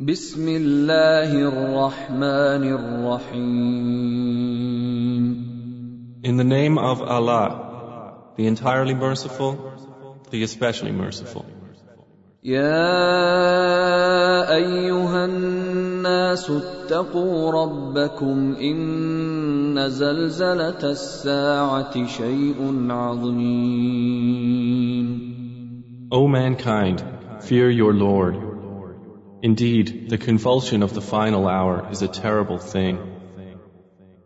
بسم الله الرحمن الرحيم In the name of Allah, the entirely merciful, the especially merciful. يا ايها الناس اتقوا ربكم ان زلزله الساعه شيء عظيم O mankind, fear your Lord. Indeed, the convulsion of the final hour is a terrible thing.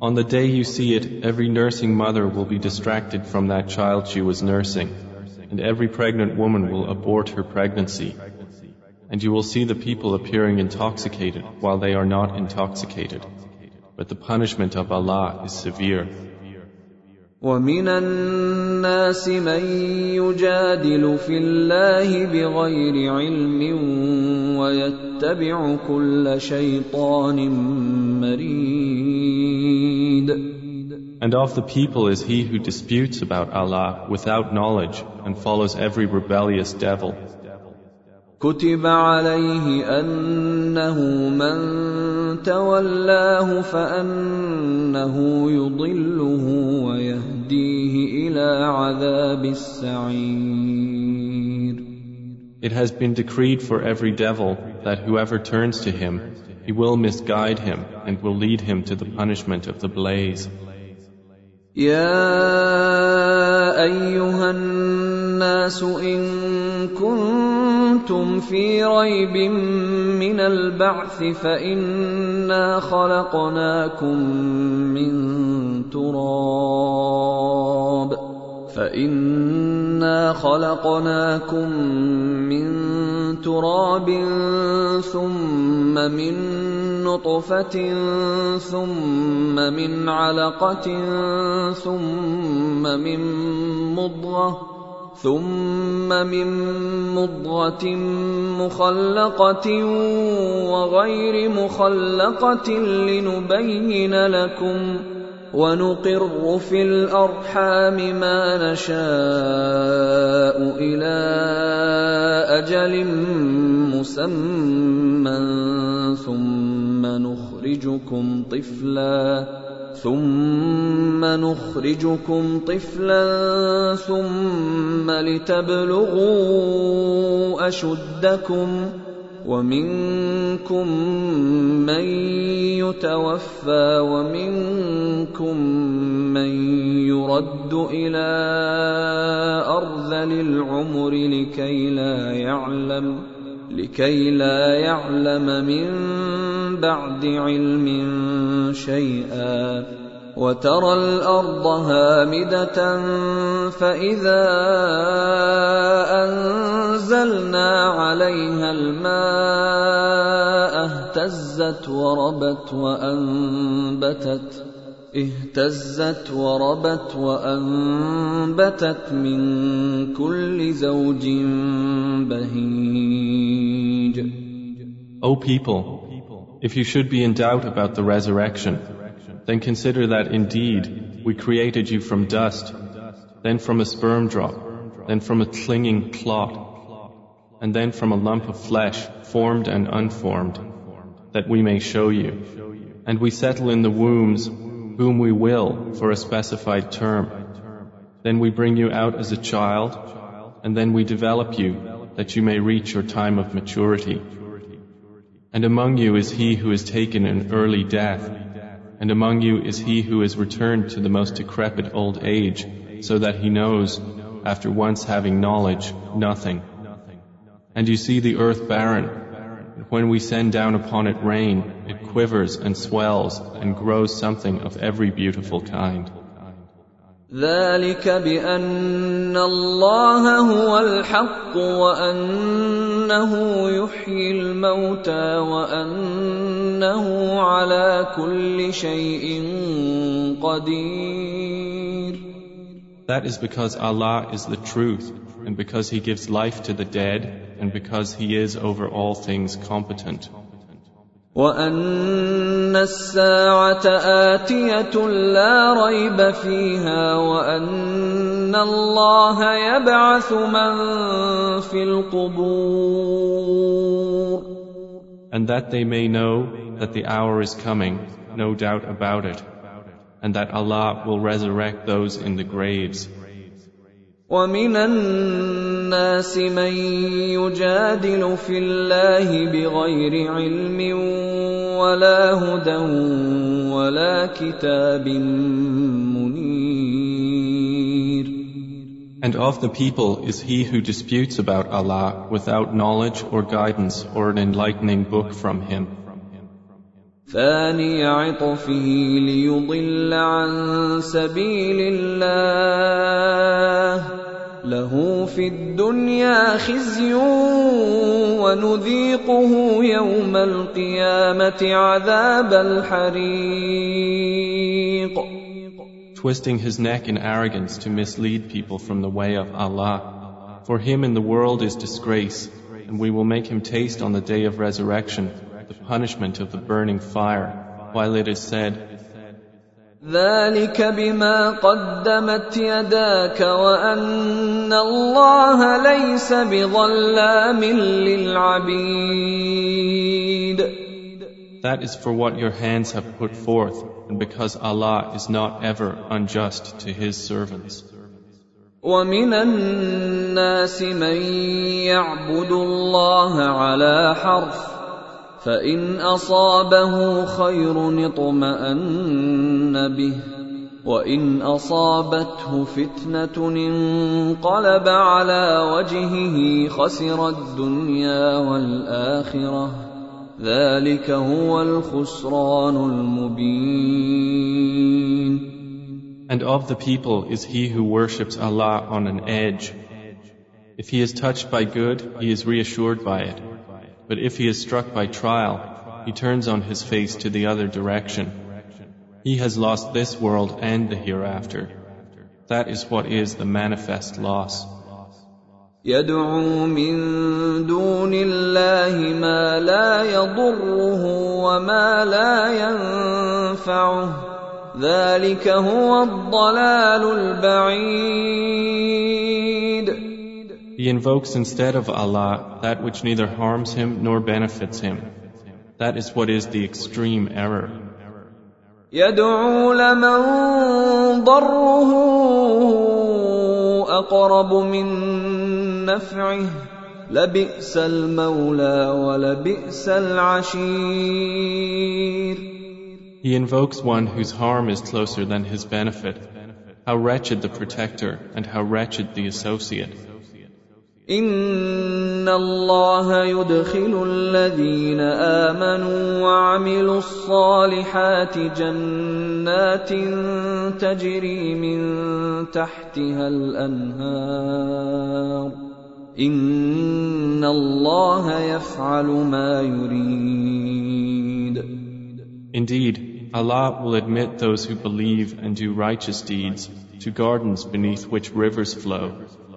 On the day you see it, every nursing mother will be distracted from that child she was nursing, and every pregnant woman will abort her pregnancy. And you will see the people appearing intoxicated while they are not intoxicated. But the punishment of Allah is severe. ومن الناس من يجادل في الله بغير علم ويتبع كل شيطان مريد And of the people is he who disputes about Allah without knowledge and follows every rebellious devil. كتب عليه انه من تولاه فانه يضله ويهديه الى عذاب السعير It has been decreed for every devil that whoever turns to him, he will misguide him and will lead him to the punishment of the blaze. يا ايها الناس ان كنتم في ريب من البعث فإنا خلقناكم من تراب فإنا خلقناكم من تراب ثم من نطفة ثم من علقة ثم من مضغة ثم من مضغه مخلقه وغير مخلقه لنبين لكم ونقر في الارحام ما نشاء إلى أجل مسمى ثم نخرجكم طفلا ثم نخرجكم طفلا ثم لتبلغوا أشدكم ومنكم من يتوفى ومنكم من يرد إلى أرذل العمر لكي لا يعلم لكي لا يعلم من بعد علم شيئا. وترى الأرض هامدة فإذا أنزلنا عليها الماء اهتزت وربت وأنبتت اهتزت وربت وأنبتت من كل زوج بهيج. O people, if you should be in doubt about the resurrection, then consider that indeed we created you from dust, then from a sperm drop, then from a clinging clot, and then from a lump of flesh, formed and unformed, that we may show you. And we settle in the wombs whom we will for a specified term. Then we bring you out as a child, and then we develop you that you may reach your time of maturity. And among you is he who is taken an early death, and among you is he who is returned to the most decrepit old age, so that he knows, after once having knowledge, nothing. And you see the earth barren, and when we send down upon it rain, it quivers and swells and grows something of every beautiful kind. ذلك بان الله هو الحق وان أنه يحيي الموتى وأنه على كل شيء قدير That is because Allah is the truth, and because He gives life to the dead, and because He is over all things competent. وان الساعه اتيه لا ريب فيها وان الله يبعث من في القبور And that they may know that the hour is coming, no doubt about it, and that Allah will resurrect those in the graves. ومن الناس من يجادل في الله بغير علم ولا هدى ولا كتاب منير And of the people is he who disputes about Allah without knowledge or guidance or an enlightening book from him. ثاني عطفه ليضل عن سبيل الله له في الدنيا خزي ونذيقه يوم القيامه عذاب الحريق Twisting his neck in arrogance to mislead people from the way of Allah. For him in the world is disgrace, and we will make him taste on the day of resurrection the punishment of the burning fire, while it is said, ذلك بما قدمت يداك وان الله ليس بظلام للعبيد That is for what your hands have put forth, and because Allah is not ever unjust to His servants. ومن الناس من يعبد الله على حرف فان اصابه خير اطمان به وان اصابته فتنه انقلب على وجهه خسر الدنيا والاخره ذلك هو الخسران المبين And of the people is he who worships Allah on an edge. If he is touched by good, he is reassured by it. But if he is struck by trial, he turns on his face to the other direction. He has lost this world and the hereafter. That is what is the manifest loss. يدعو من دون الله ما لا يضره وما لا ينفعه ذلك هو الضلال البعيد He invokes instead of Allah that which neither harms him nor benefits him. That is what is the extreme error. يدعو لمن ضره اقرب من نفعه لبئس المولى ولبئس العشير He invokes one whose harm is closer than his benefit. How wretched the protector and how wretched the associate. ان الله يدخل الذين امنوا وعملوا الصالحات جنات تجري من تحتها الانهار ان الله يفعل ما يريد Indeed, Allah will admit those who believe and do righteous deeds to gardens beneath which rivers flow.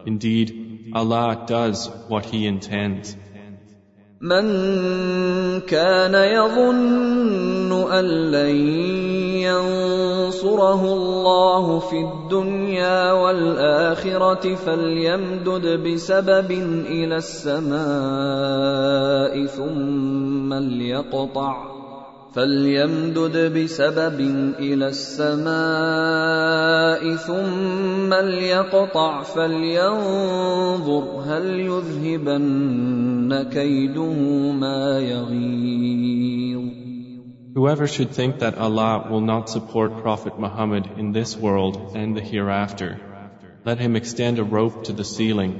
Indeed, Allah does what He intends. من كان يظن أن لن ينصره الله في الدنيا والآخرة فليمدد بسبب إلى السماء ثم ليقطع فليمدد بسبب الى السماء ثم ليقطع فلينظر هل يذهبن كيده ما يغيظ Whoever should think that Allah will not support Prophet Muhammad in this world and the hereafter, let him extend a rope to the ceiling,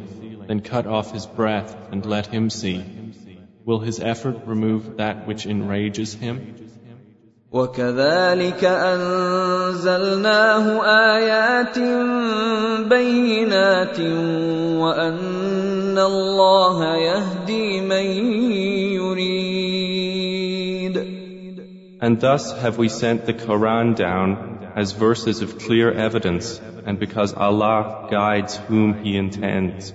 then cut off his breath and let him see. Will his effort remove that which enrages him? وكذلك انزلناه ايات بينات وان ان الله يهدي من يريد And thus have we sent the Quran down as verses of clear evidence and because Allah guides whom He intends.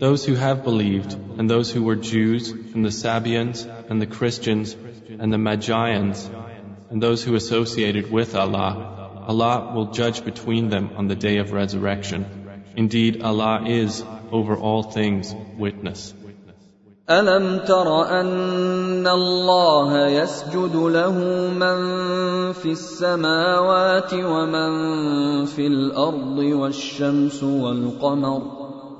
those who have believed, and those who were Jews, and the Sabians, and the Christians, and the Magians, and those who associated with Allah, Allah will judge between them on the day of resurrection. Indeed, Allah is, over all things, witness. الم تر ان الله يسجد له من في السماوات ومن في الارض والشمس والقمر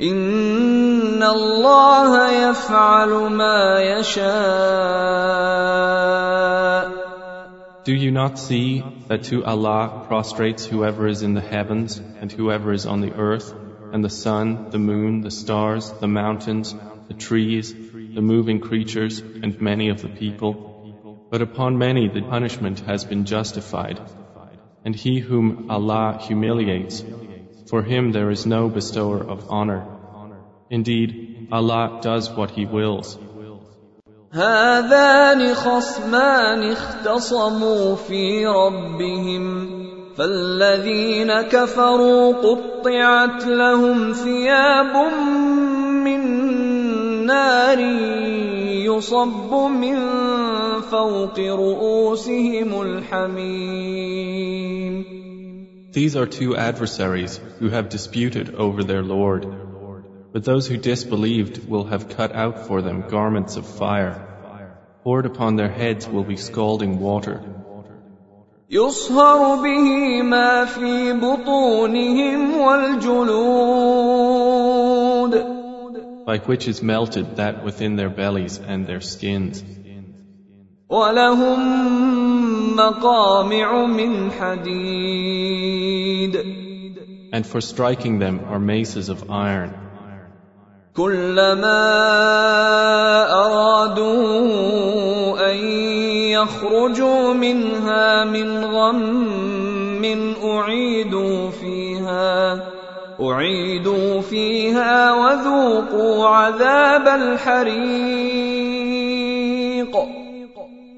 ان الله يفعل ما يشاء Do you not see that to Allah prostrates whoever is in the heavens and whoever is on the earth, and the sun, the moon, the stars, the mountains, the trees, the moving creatures, and many of the people? But upon many the punishment has been justified. And he whom Allah humiliates, for him there is no bestower of honor. Indeed, Allah does what He wills. هذان خصمان اختصموا في ربهم فالذين كفروا قطعت لهم ثياب من نار يصب من فوق رؤوسهم الحميم These are two adversaries who have disputed over their Lord. But those who disbelieved will have cut out for them garments of fire. Poured upon their heads will be scalding water. يصهر به ما في بطونهم والجلود by which is melted that within their bellies and their skins. ولهم مقامع من حديد And for striking them are maces of iron. كلما أرادوا أن يخرجوا منها من غم أعيدوا فيها أعيدوا فيها وذوقوا عذاب الحريق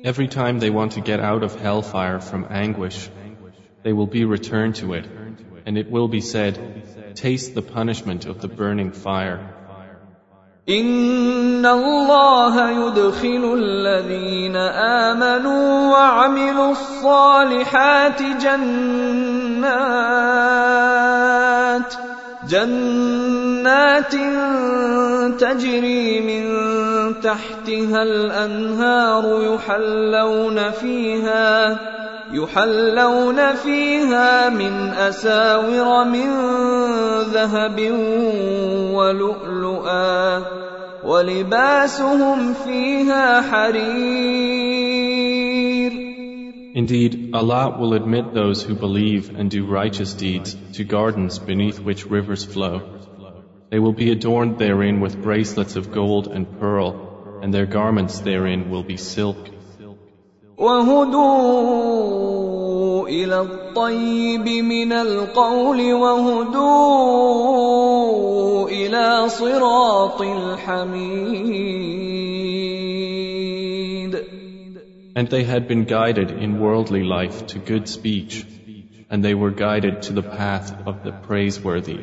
Every time they want to get out of hellfire from anguish, they will be returned to it, and it will be said, Taste the punishment of the burning fire. ان الله يدخل الذين امنوا وعملوا الصالحات جنات جنات تجري من تحتها الأنهار يحلون فيها يحلون فيها من أساور من ذهب ولؤلؤا ولباسهم فيها حرير. Indeed, Allah will admit those who believe and do righteous deeds to gardens beneath which rivers flow. They will be adorned therein with bracelets of gold and pearl, and their garments therein will be silk. وهدوا الى الطيب من القول وهدوا الى صراط الحميد And they had been guided in worldly life to good speech, and they were guided to the path of the praiseworthy.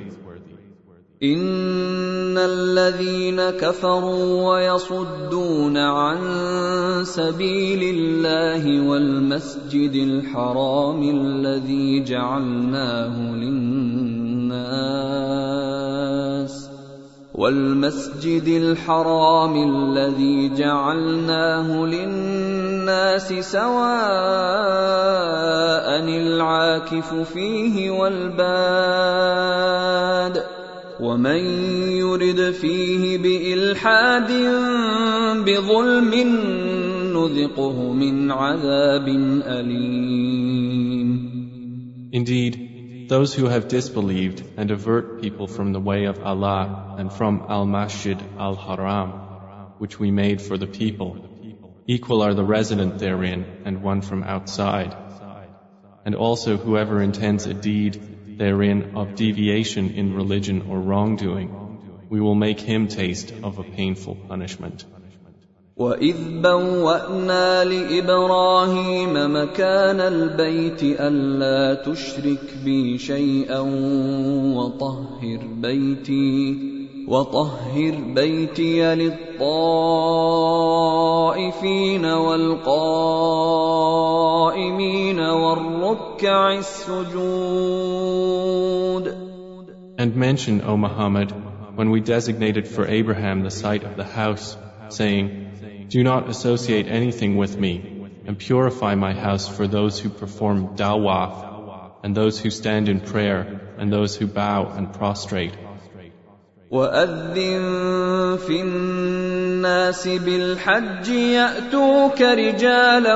ان الذين كفروا ويصدون عن سبيل الله والمسجد الحرام الذي جعلناه للناس والمسجد الحرام الذي جعلناه للناس سواء العاكف فيه والباد ومن يرد فيه بإلحاد بظلم نذقه من عذاب أليم. Indeed, those who have disbelieved and avert people from the way of Allah and from Al-Masjid Al-Haram, which we made for the people, equal are the resident therein and one from outside. And also whoever intends a deed therein of deviation in religion or wrongdoing, we will make him taste of a painful punishment. وإذ بوأنا لإبراهيم مكان البيت ألا تشرك بي شيئا وطهر بيتي وطهر بيتي للطائفين والقائمين والركع السجود. And mention, O Muhammad, when we designated for Abraham the site of the house, saying, Do not associate anything with me, and purify my house for those who perform Tawaf, and those who stand in prayer, and those who bow and prostrate. وأذن في الناس بالحج يأتوك رجالا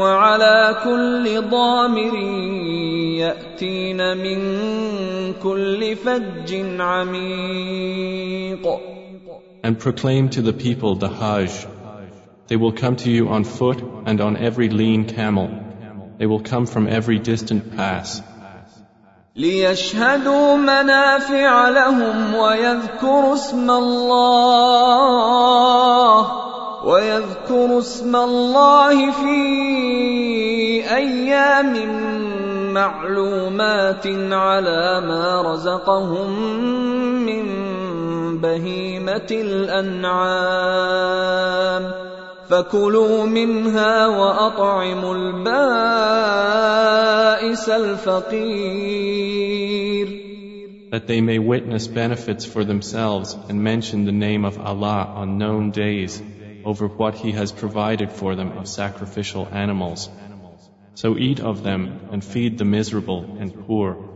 وعلى كل ضامر يأتين من كل فج عميق And proclaim to the people the Hajj They will come to you on foot and on every lean camel. They will come from every distant pass. ليشهدوا منافع لهم ويذكروا اسم الله ويذكروا اسم الله في ايام معلومات على ما رزقهم من بهيمه الانعام فكلوا منها واطعموا البائس الفقير that they may witness benefits for themselves and mention the name of Allah on known days over what He has provided for them of sacrificial animals. So eat of them and feed the miserable and poor.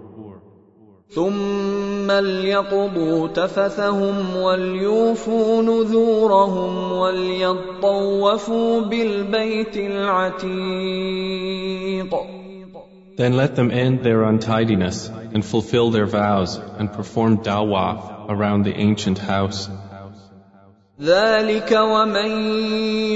ثم ليقضوا تفثهم وليوفوا نذورهم وليطوفوا بالبيت العتيق Then let them end their untidiness and fulfill their vows and perform dawah around the ancient house. ذلك ومن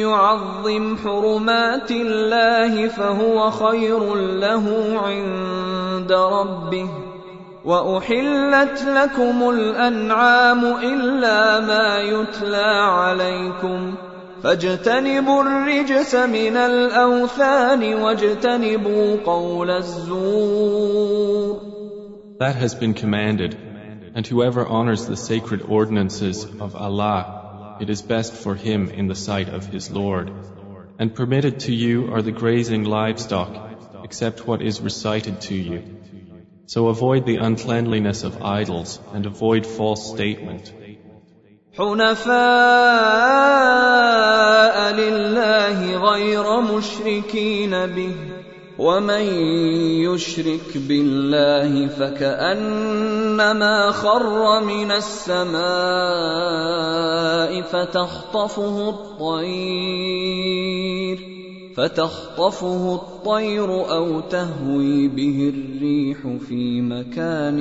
يعظم حرمات الله فهو خير له عند ربه واحلت لكم الانعام الا ما يتلى عليكم فاجتنبوا الرجس من الاوثان واجتنبوا قول الزور That has been commanded, and whoever honors the sacred ordinances of Allah, it is best for him in the sight of his Lord. And permitted to you are the grazing livestock, except what is recited to you. So avoid the uncleanliness of idols and avoid false statement. حنفاء لله غير مشركين به ومن يشرك بالله فكانما خر من السماء فتخطفه الطير فتخطفه الطير او تهوي به الريح في مكان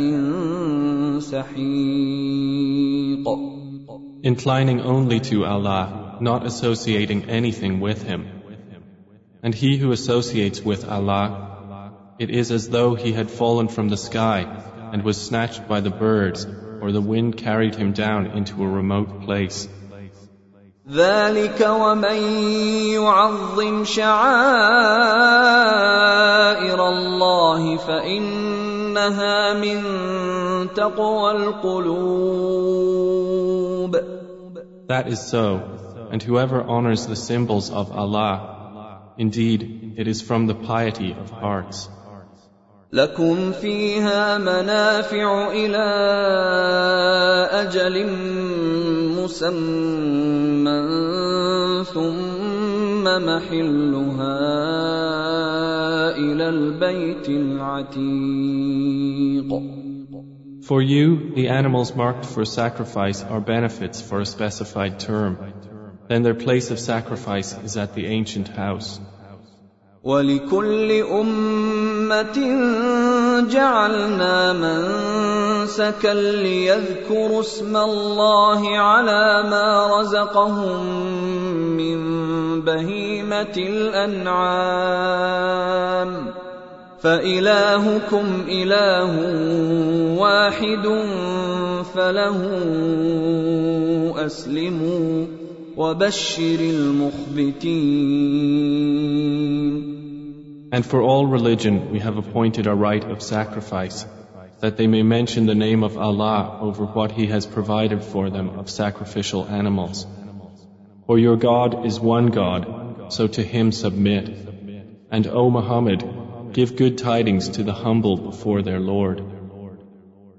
سحيق Inclining only to Allah, not associating anything with Him. And he who associates with Allah, it is as though he had fallen from the sky and was snatched by the birds, or the wind carried him down into a remote place. ذلك ومن يعظم شعائر الله فإن إنها من تقوى القلوب That is so, and whoever honors the symbols of Allah, indeed, it is from the piety of hearts. لكم فيها منافع إلى أجل مسمى ثم محلها إلى البيت العتيق For you, the animals marked for sacrifice are benefits for a specified term. Then their place of sacrifice is at the ancient house. ولكل أمة جعلنا منسكا ليذكروا اسم الله على ما رزقهم من بهيمة الأنعام. فإلهكم إله واحد فله أسلموا وبشر المخبتين. And for all religion we have appointed a rite of sacrifice, that they may mention the name of Allah over what He has provided for them of sacrificial animals. For your God is one God, so to Him submit. And O Muhammad, Give good tidings to the humble before their Lord.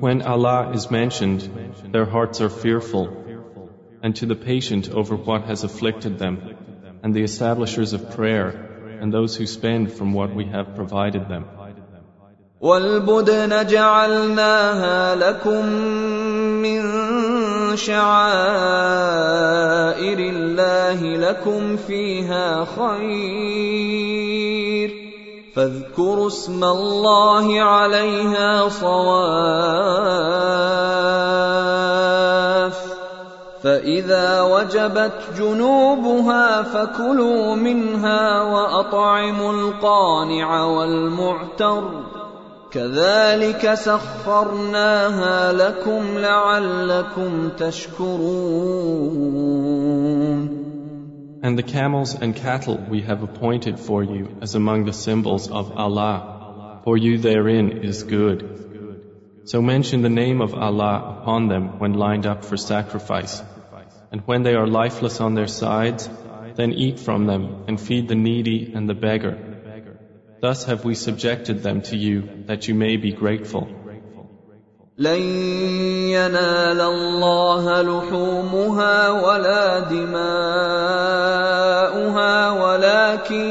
when Allah is mentioned, their hearts are fearful, and to the patient over what has afflicted them, and the establishers of prayer, and those who spend from what we have provided them. والبدن جعلناها لكم من شعائر الله لكم فيها خير فاذكروا اسم الله عليها صواف. فإذا وجبت جنوبها فكلوا منها وأطعموا القانع والمعتر. كذلك سخرناها لكم لعلكم تشكرون. And the camels and cattle we have appointed for you as among the symbols of Allah. For you therein is good. So mention the name of Allah upon them when lined up for sacrifice. And when they are lifeless on their sides, then eat from them and feed the needy and the beggar. Thus have we subjected them to you that you may be grateful. لن ينال الله لحومها ولا دماؤها ولكن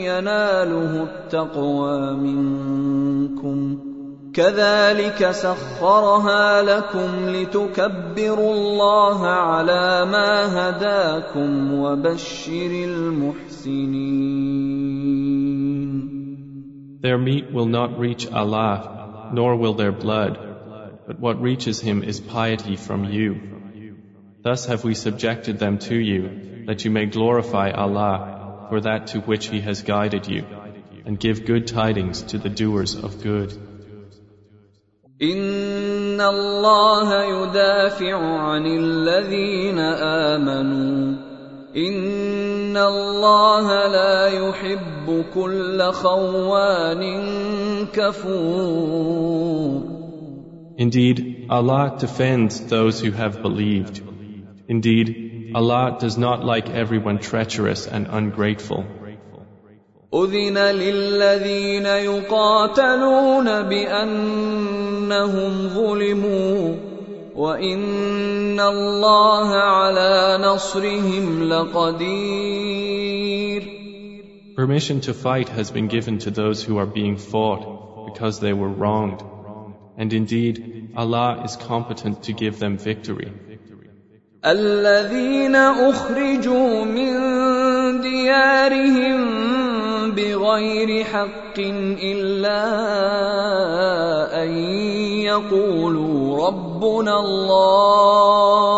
يناله التقوى منكم. كذلك سخرها لكم لتكبروا الله على ما هداكم وبشر المحسنين. Their meat will not reach Allah, nor will their blood, but what reaches Him is piety from you. Thus have we subjected them to you, that you may glorify Allah for that to which He has guided you, and give good tidings to the doers of good. إن الله يدافع عن الذين آمنوا إن الله لا يحب كل خوان كفور Indeed, Allah defends those who have believed. Indeed, Allah does not like everyone treacherous and ungrateful. أذن للذين يقاتلون بأنهم ظلموا وإن الله على نصرهم لقدير Permission to fight has been given to those who are being fought because they were wronged. And indeed, Allah is competent to give them victory. الذين أخرجوا من ديارهم بغير حق إلا أن يقولوا ربنا الله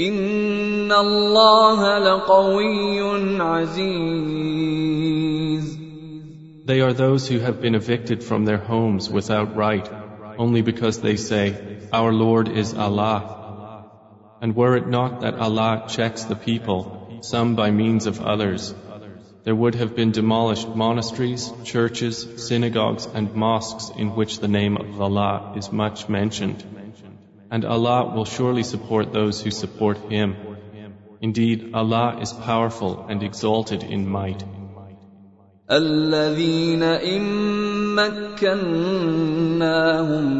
ان الله لقوي عزيز They are those who have been evicted from their homes without right, only because they say, Our Lord is Allah. And were it not that Allah checks the people, some by means of others, there would have been demolished monasteries, churches, synagogues, and mosques in which the name of Allah is much mentioned. And Allah will surely support those who support Him. Indeed, Allah is powerful and exalted in might. الذين إن مكناهم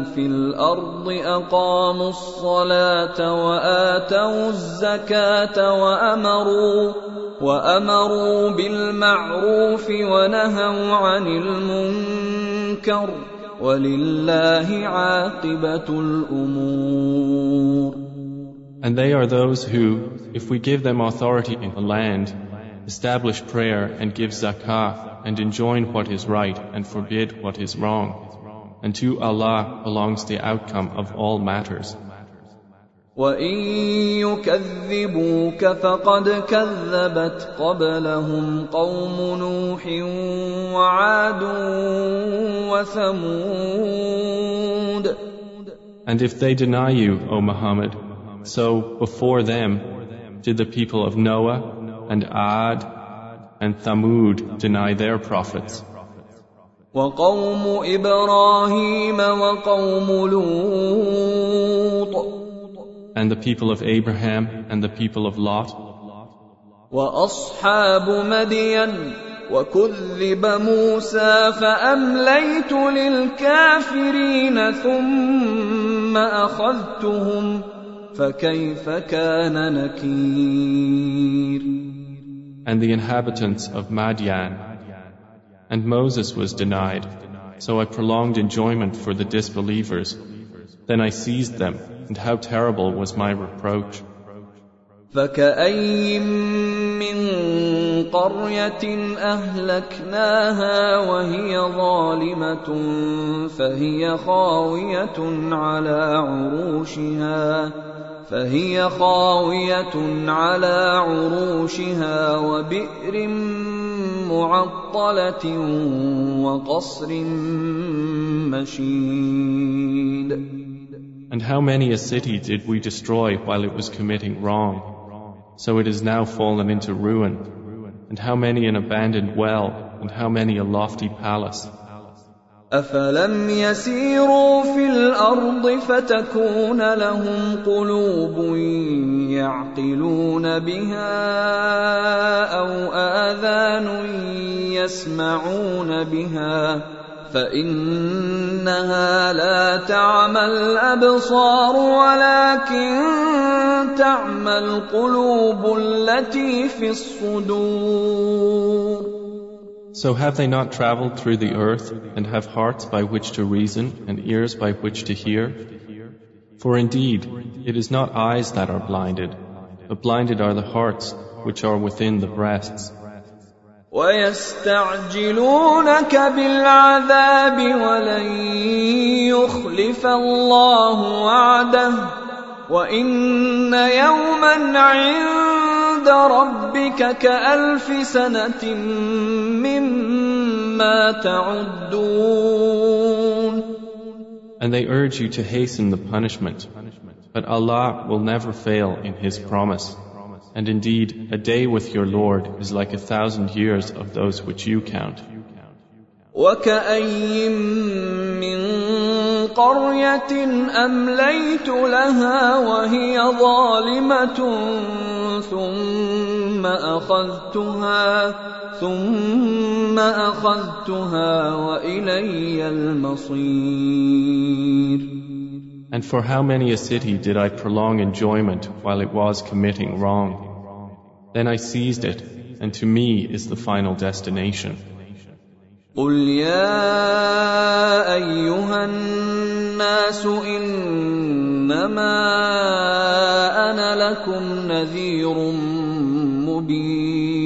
في الأرض أقاموا الصلاة وآتوا الزكاة وأمروا وأمروا بالمعروف ونهوا عن المنكر ولله عاقبة الأمور and they are those who, if we give them authority in the land, establish prayer and give zakah and enjoin what is right and forbid what is wrong. And to Allah belongs the outcome of all matters. وَإِن يُكَذِّبُوكَ فَقَدْ كَذَّبَتْ قَبْلَهُمْ قَوْمُ نُوحٍ وَعَادٌ وَثَمُودَ And if they deny you, O Muhammad, so before them did the people of Noah and Ad and Thamud deny their prophets. وقوم إبراهيم وقوم لوط And the people of Abraham and the people of Lot وأصحاب مدين وكذب موسى فأمليت للكافرين ثم أخذتهم فكيف كان نكير and the inhabitants of Madian. And Moses was denied, so I prolonged enjoyment for the disbelievers. Then I seized them, And how terrible was my reproach. فكأي من قرية أهلكناها وهي ظالمة فهي خاوية على عروشها فهي خاوية على عروشها وبئر معطلة وقصر مشيد And how many a city did we destroy while it was committing wrong? So it is now fallen into ruin. And how many an abandoned well, and how many a lofty palace. أفلم يسيروا في الأرض فتكون لهم قلوب يعقلون بها أو آذان يسمعون بها فإنها لا تعمى الأبصار ولكن تعمى القلوب التي في الصدور So have they not traveled through the earth and have hearts by which to reason and ears by which to hear? For indeed, it is not eyes that are blinded, but blinded are the hearts which are within the breasts. ويستعجلونك بالعذاب ولن يخلف الله وعده وان يوما عند ربك كالف سنه مما تعدون And they urge you to hasten the punishment. But Allah will never fail in His promise. And indeed, a day with your Lord is like a thousand years of those which you count. وكأي من قرية أمليت لها وهي ظالمة ثم أخذتها ثم أخذتها وإلي المصير And for how many a city did I prolong enjoyment while it was committing wrong? Then I seized it, and to me is the final destination. قل يا ايها الناس انما انا لكم نذير مبين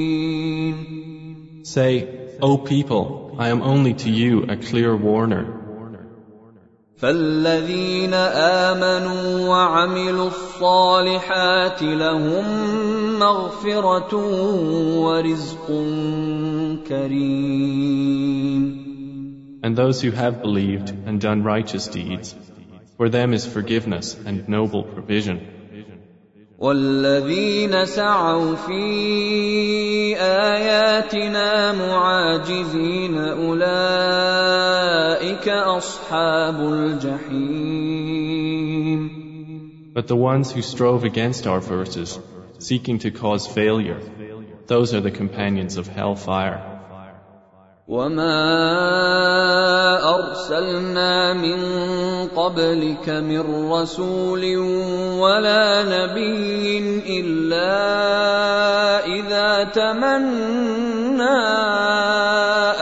Say, O people, I am only to you a clear warner. فالذين امنوا وعملوا الصالحات لهم مغفره ورزق كريم And those who have believed and done righteous deeds, for them is forgiveness and noble provision. والذين سعوا في اياتنا معاجزين اولئك اصحاب الجحيم But the ones who strove against our verses, seeking to cause failure, those are the companions of hellfire. وما ارسلنا من قبلك من رسول ولا نبي الا اذا تمنى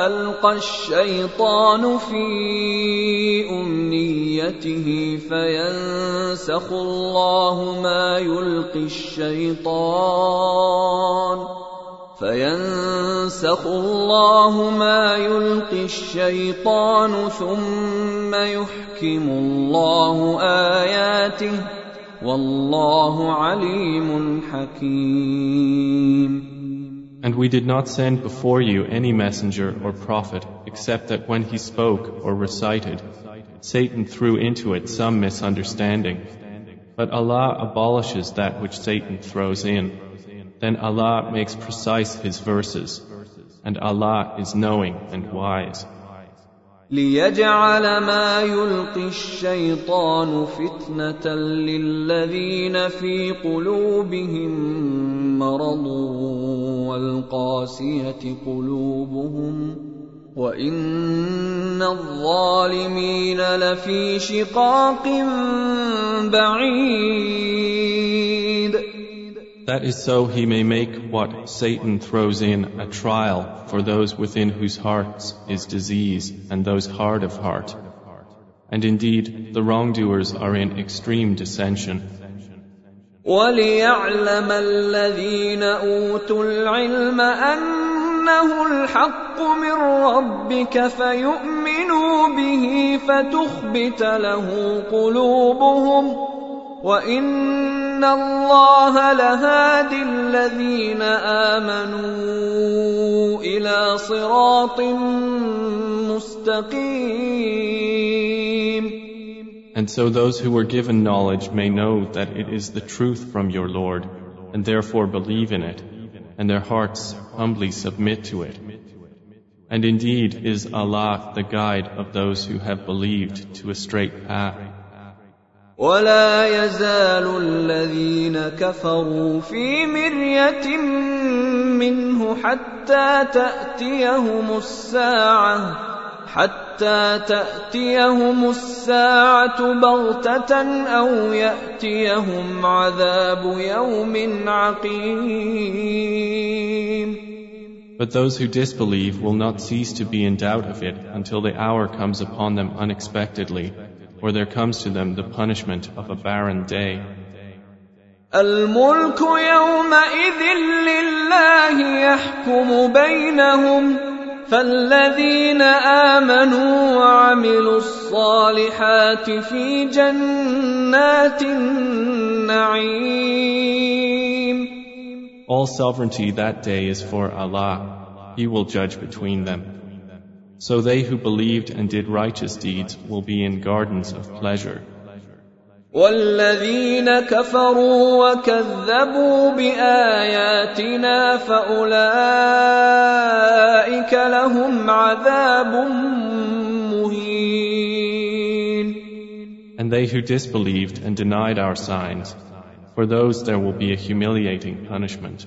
القى الشيطان في امنيته فينسخ الله ما يلقي الشيطان فينسخ الله ما يلقي الشيطان ثم يحكم الله اياته والله عليم حكيم And we did not send before you any messenger or prophet except that when he spoke or recited, Satan threw into it some misunderstanding. But Allah abolishes that which Satan throws in. Then Allah makes precise His verses, and Allah is knowing and wise. ليجعل ما يلقي الشيطان فتنه للذين في قلوبهم مرض والقاسيه قلوبهم وان الظالمين لفي شقاق بعيد That is so he may make what Satan throws in a trial for those within whose hearts is disease and those hard of heart. And indeed, the wrongdoers are in extreme dissension. وليعلم الذين اوتوا العلم انه الحق من ربك فيؤمنوا به فتخبت له قلوبهم وان الله لهادي الذين امنوا الى صراط مستقيم And so those who were given knowledge may know that it is the truth from your Lord, and therefore believe in it, and their hearts humbly submit to it. And indeed is Allah the guide of those who have believed to a straight path. ولا يزال الذين كفروا في مرية منه حتى تأتيهم الساعة حتى تأتيهم الساعة بغتة أو يأتيهم عذاب يوم عقيم But those who disbelieve will not cease to be in doubt of it until the hour comes upon them unexpectedly, or there comes to them the punishment of a barren day. الملك يومئذ لله يحكم بينهم فالذين امنوا وعملوا الصالحات في جنات النعيم All sovereignty that day is for Allah. He will judge between them. So they who believed and did righteous deeds will be in gardens of pleasure. والذين كفروا وكذبوا باياتنا فاولئك لهم عذاب مهين And they who disbelieved and denied our signs, for those there will be a humiliating punishment.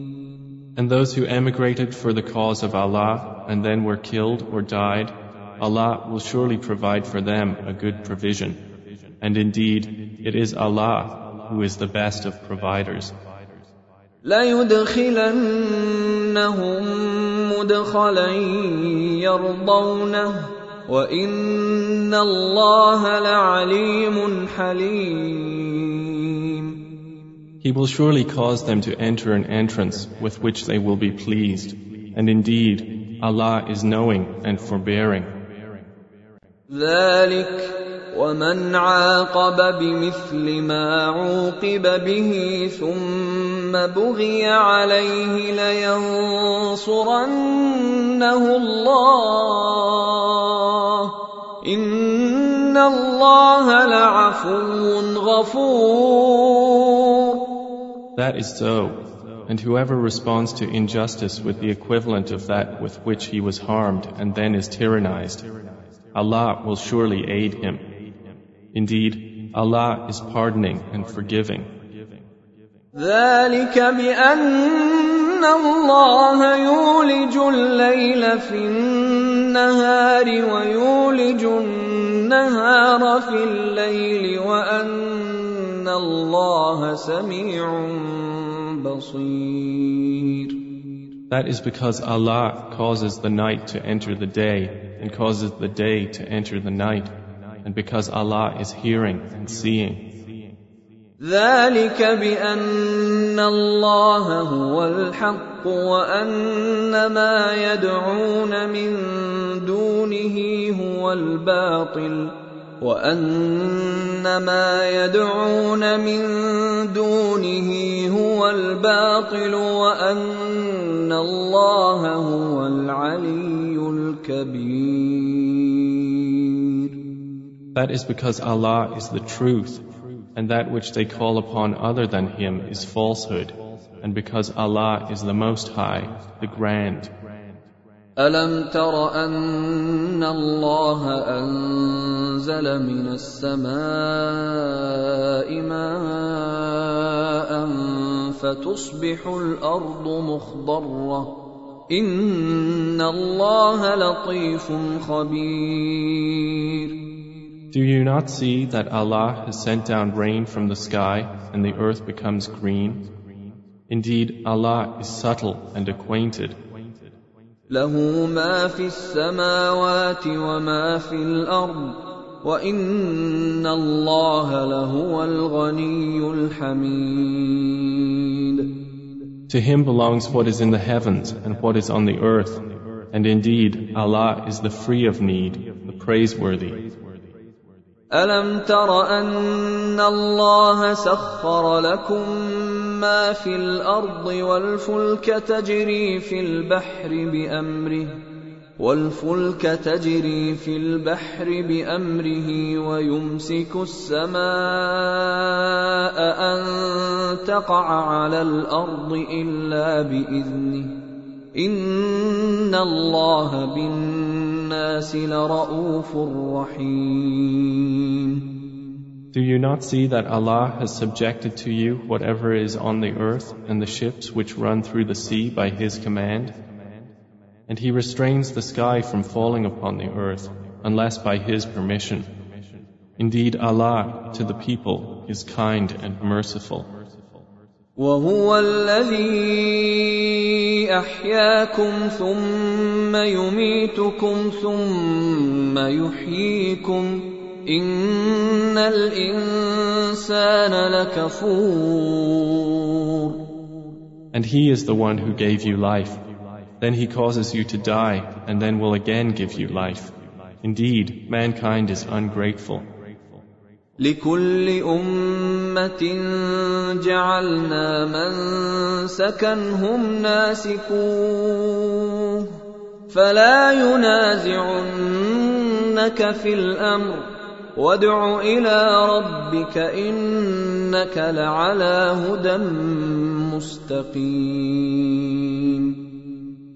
And those who emigrated for the cause of Allah and then were killed or died, Allah will surely provide for them a good provision. And indeed, it is Allah who is the best of providers. ليدخلنهم مدخلا يرضونه وان الله لعليم حليم He will surely cause them to enter an entrance with which they will be pleased. And indeed, Allah is knowing and forbearing. ذلك ومن عاقب بمثل ما عوقب به ثم بغي عليه لينصرنه الله ان الله لعفو غفور That is so. And whoever responds to injustice with the equivalent of that with which he was harmed and then is tyrannized, Allah will surely aid him. Indeed, Allah is pardoning and forgiving. ذلك بأن الله يولج الليل في النهار ويولج النهار في الليل وأن الله سميع بصير That is because Allah causes the night to enter the day and causes the day to enter the night, and because Allah is hearing and seeing. ذلك بأن الله هو الحق وأن ما يدعون من دونه هو الباطل وأن ما يدعون من دونه هو الباطل وأن الله هو العلي الكبير That is because Allah is the truth, and that which they call upon other than Him is falsehood, and because Allah is the Most High, the Grand. ألم تر أن الله أنزل من السماء ماء فتصبح الأرض مخضرة إن الله لطيف خبير Do you not see that Allah has sent down rain from the sky and the earth becomes green? Indeed, Allah is subtle and acquainted. له ما في السماوات وما في الأرض وإن الله لهو الغني الحميد To Him belongs what is in the heavens and what is on the earth. And indeed, Allah is the free of need, the praiseworthy. ألم تر أن الله سخر لكم ما في الأرض والفلك تجري في البحر بأمره والفلك تجري في البحر بأمره ويمسك السماء أن تقع على الأرض إلا بإذنه. إن الله بالناس لرءوف رحيم. Do you not see that Allah has subjected to you whatever is on the earth and the ships which run through the sea by His command? And He restrains the sky from falling upon the earth unless by His permission. Indeed, Allah to the people is kind and merciful. وهو الذي احياكم ثم يميتكم ثم يحييكم ان الانسان لكفور And He is the one who gave you life. Then He causes you to die and then will again give you life. Indeed, mankind is ungrateful. لكل أمة جعلنا منسكا هم ناسكوه فلا ينازعنك في الامر وادع الى ربك انك لعلى هدى مستقيم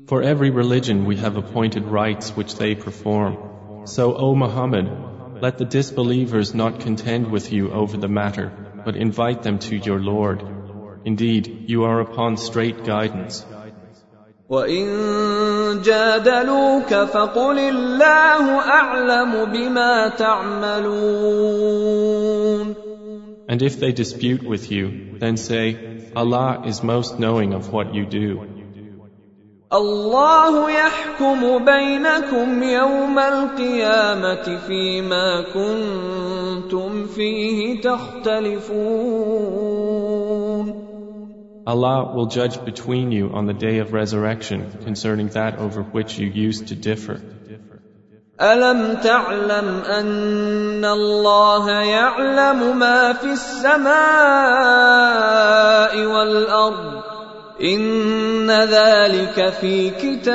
For every religion we have appointed rites which they perform. So, O Muhammad, let the disbelievers not contend with you over the matter, but invite them to your Lord. Indeed, you are upon straight guidance. وإن جادلوك فقل الله أعلم بما تعملون And if they dispute with you, then say, Allah is most knowing of what you do. الله يحكم بينكم يوم القيامة فيما كنتم فيه تختلفون Allah will judge between you on the day of resurrection concerning that over which you used to differ. ألم تعلم أن الله يعلم ما في السماء والأرض إن ذلك في كتاب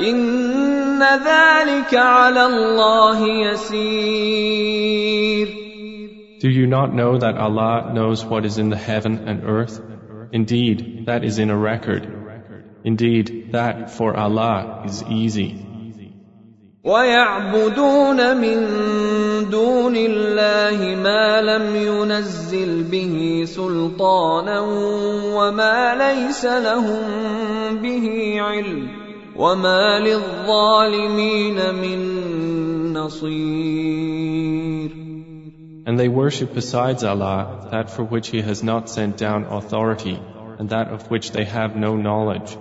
إن ذلك على الله يسير Do you not know that Allah knows what is in the heaven and earth? Indeed, that is in a record. Indeed, that for Allah is easy. ويعبدون من دون الله ما لم ينزل به سلطانا وما ليس لهم به علم وما للظالمين من نصير And they worship besides Allah that for which He has not sent down authority and that of which they have no knowledge.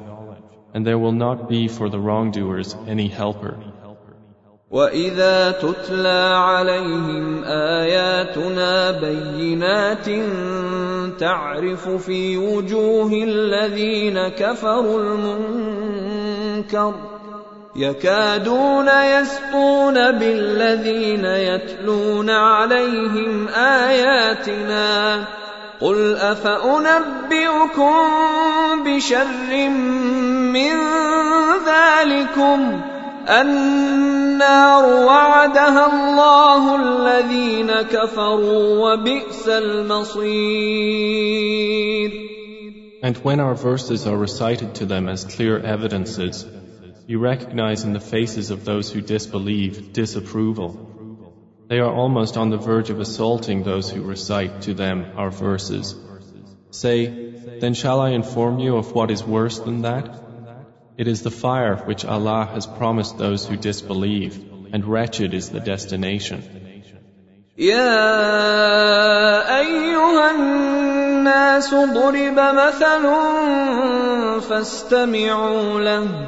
And there will not be for the wrongdoers any helper. واذا تتلى عليهم اياتنا بينات تعرف في وجوه الذين كفروا المنكر يكادون يسطون بالذين يتلون عليهم آياتنا قل أفأنبئكم بشر من ذلكم؟ النار وعدها الله الذين كفروا وبئس المصير. And when our verses are recited to them as clear evidences, you recognize in the faces of those who disbelieve disapproval. They are almost on the verge of assaulting those who recite to them our verses. Say, then shall I inform you of what is worse than that? It is the fire which Allah has promised those who disbelieve, and wretched is the destination. يا أيها الناس ضرب مثل فاستمعوا له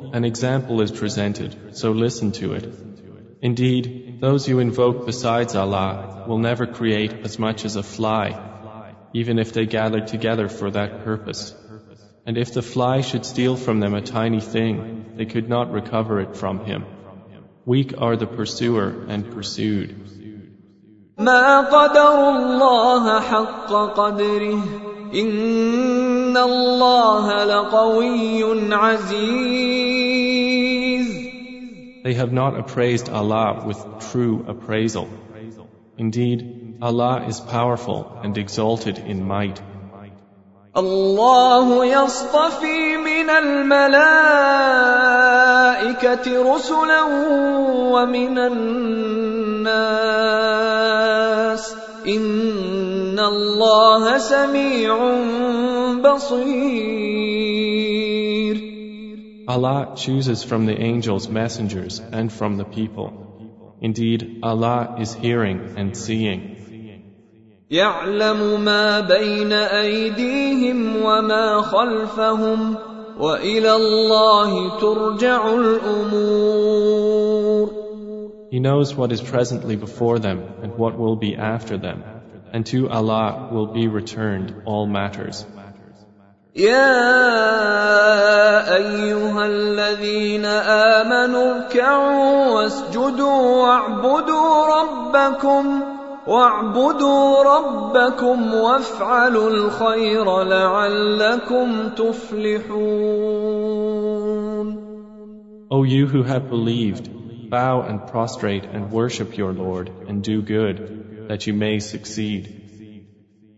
an example is presented, so listen to it. Indeed, those you invoke besides Allah will never create as much as a fly, even if they gathered together for that purpose. And if the fly should steal from them a tiny thing, they could not recover it from him. Weak are the pursuer and pursued. ما قدر الله حق قدره إن الله لقوي عزيز They have not appraised Allah with true appraisal. Indeed, Allah is powerful and exalted in might. الله يصطفي من الملائكة رسلا ومن الناس إن الله سميع بصير Allah chooses from the angels messengers and from the people. Indeed, Allah is hearing and seeing. يعلم ما بين أيديهم وما خلفهم والى الله ترجع الامور He knows what is presently before them and what will be after them, and to Allah will be returned all matters. يا ايها الذين امنوا اركعوا واسجدوا واعبدوا ربكم واعبدوا ربكم وافعلوا الخير لعلكم تفلحون O you who have believed, bow and prostrate and worship your Lord and do good, that you may succeed.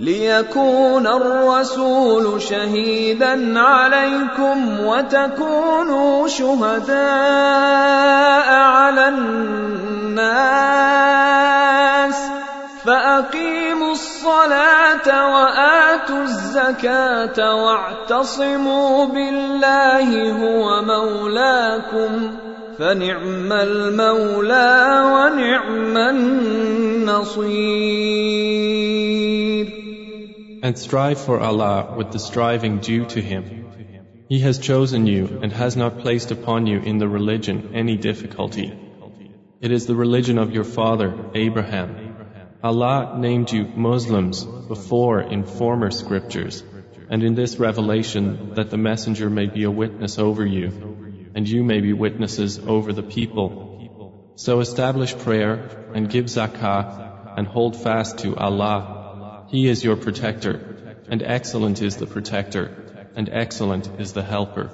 ليكون الرسول شهيدا عليكم وتكونوا شهداء على الناس فأقيموا الصلاة وآتوا الزكاة واعتصموا بالله هو مولاكم فنعم المولى ونعم النصير And strive for Allah with the striving due to Him. He has chosen you and has not placed upon you in the religion any difficulty. It is the religion of your father, Abraham. Allah named you Muslims before in former scriptures, and in this revelation that the Messenger may be a witness over you, and you may be witnesses over the people. So establish prayer and give zakah and hold fast to Allah. He is your protector, and excellent is the protector, and excellent is the helper.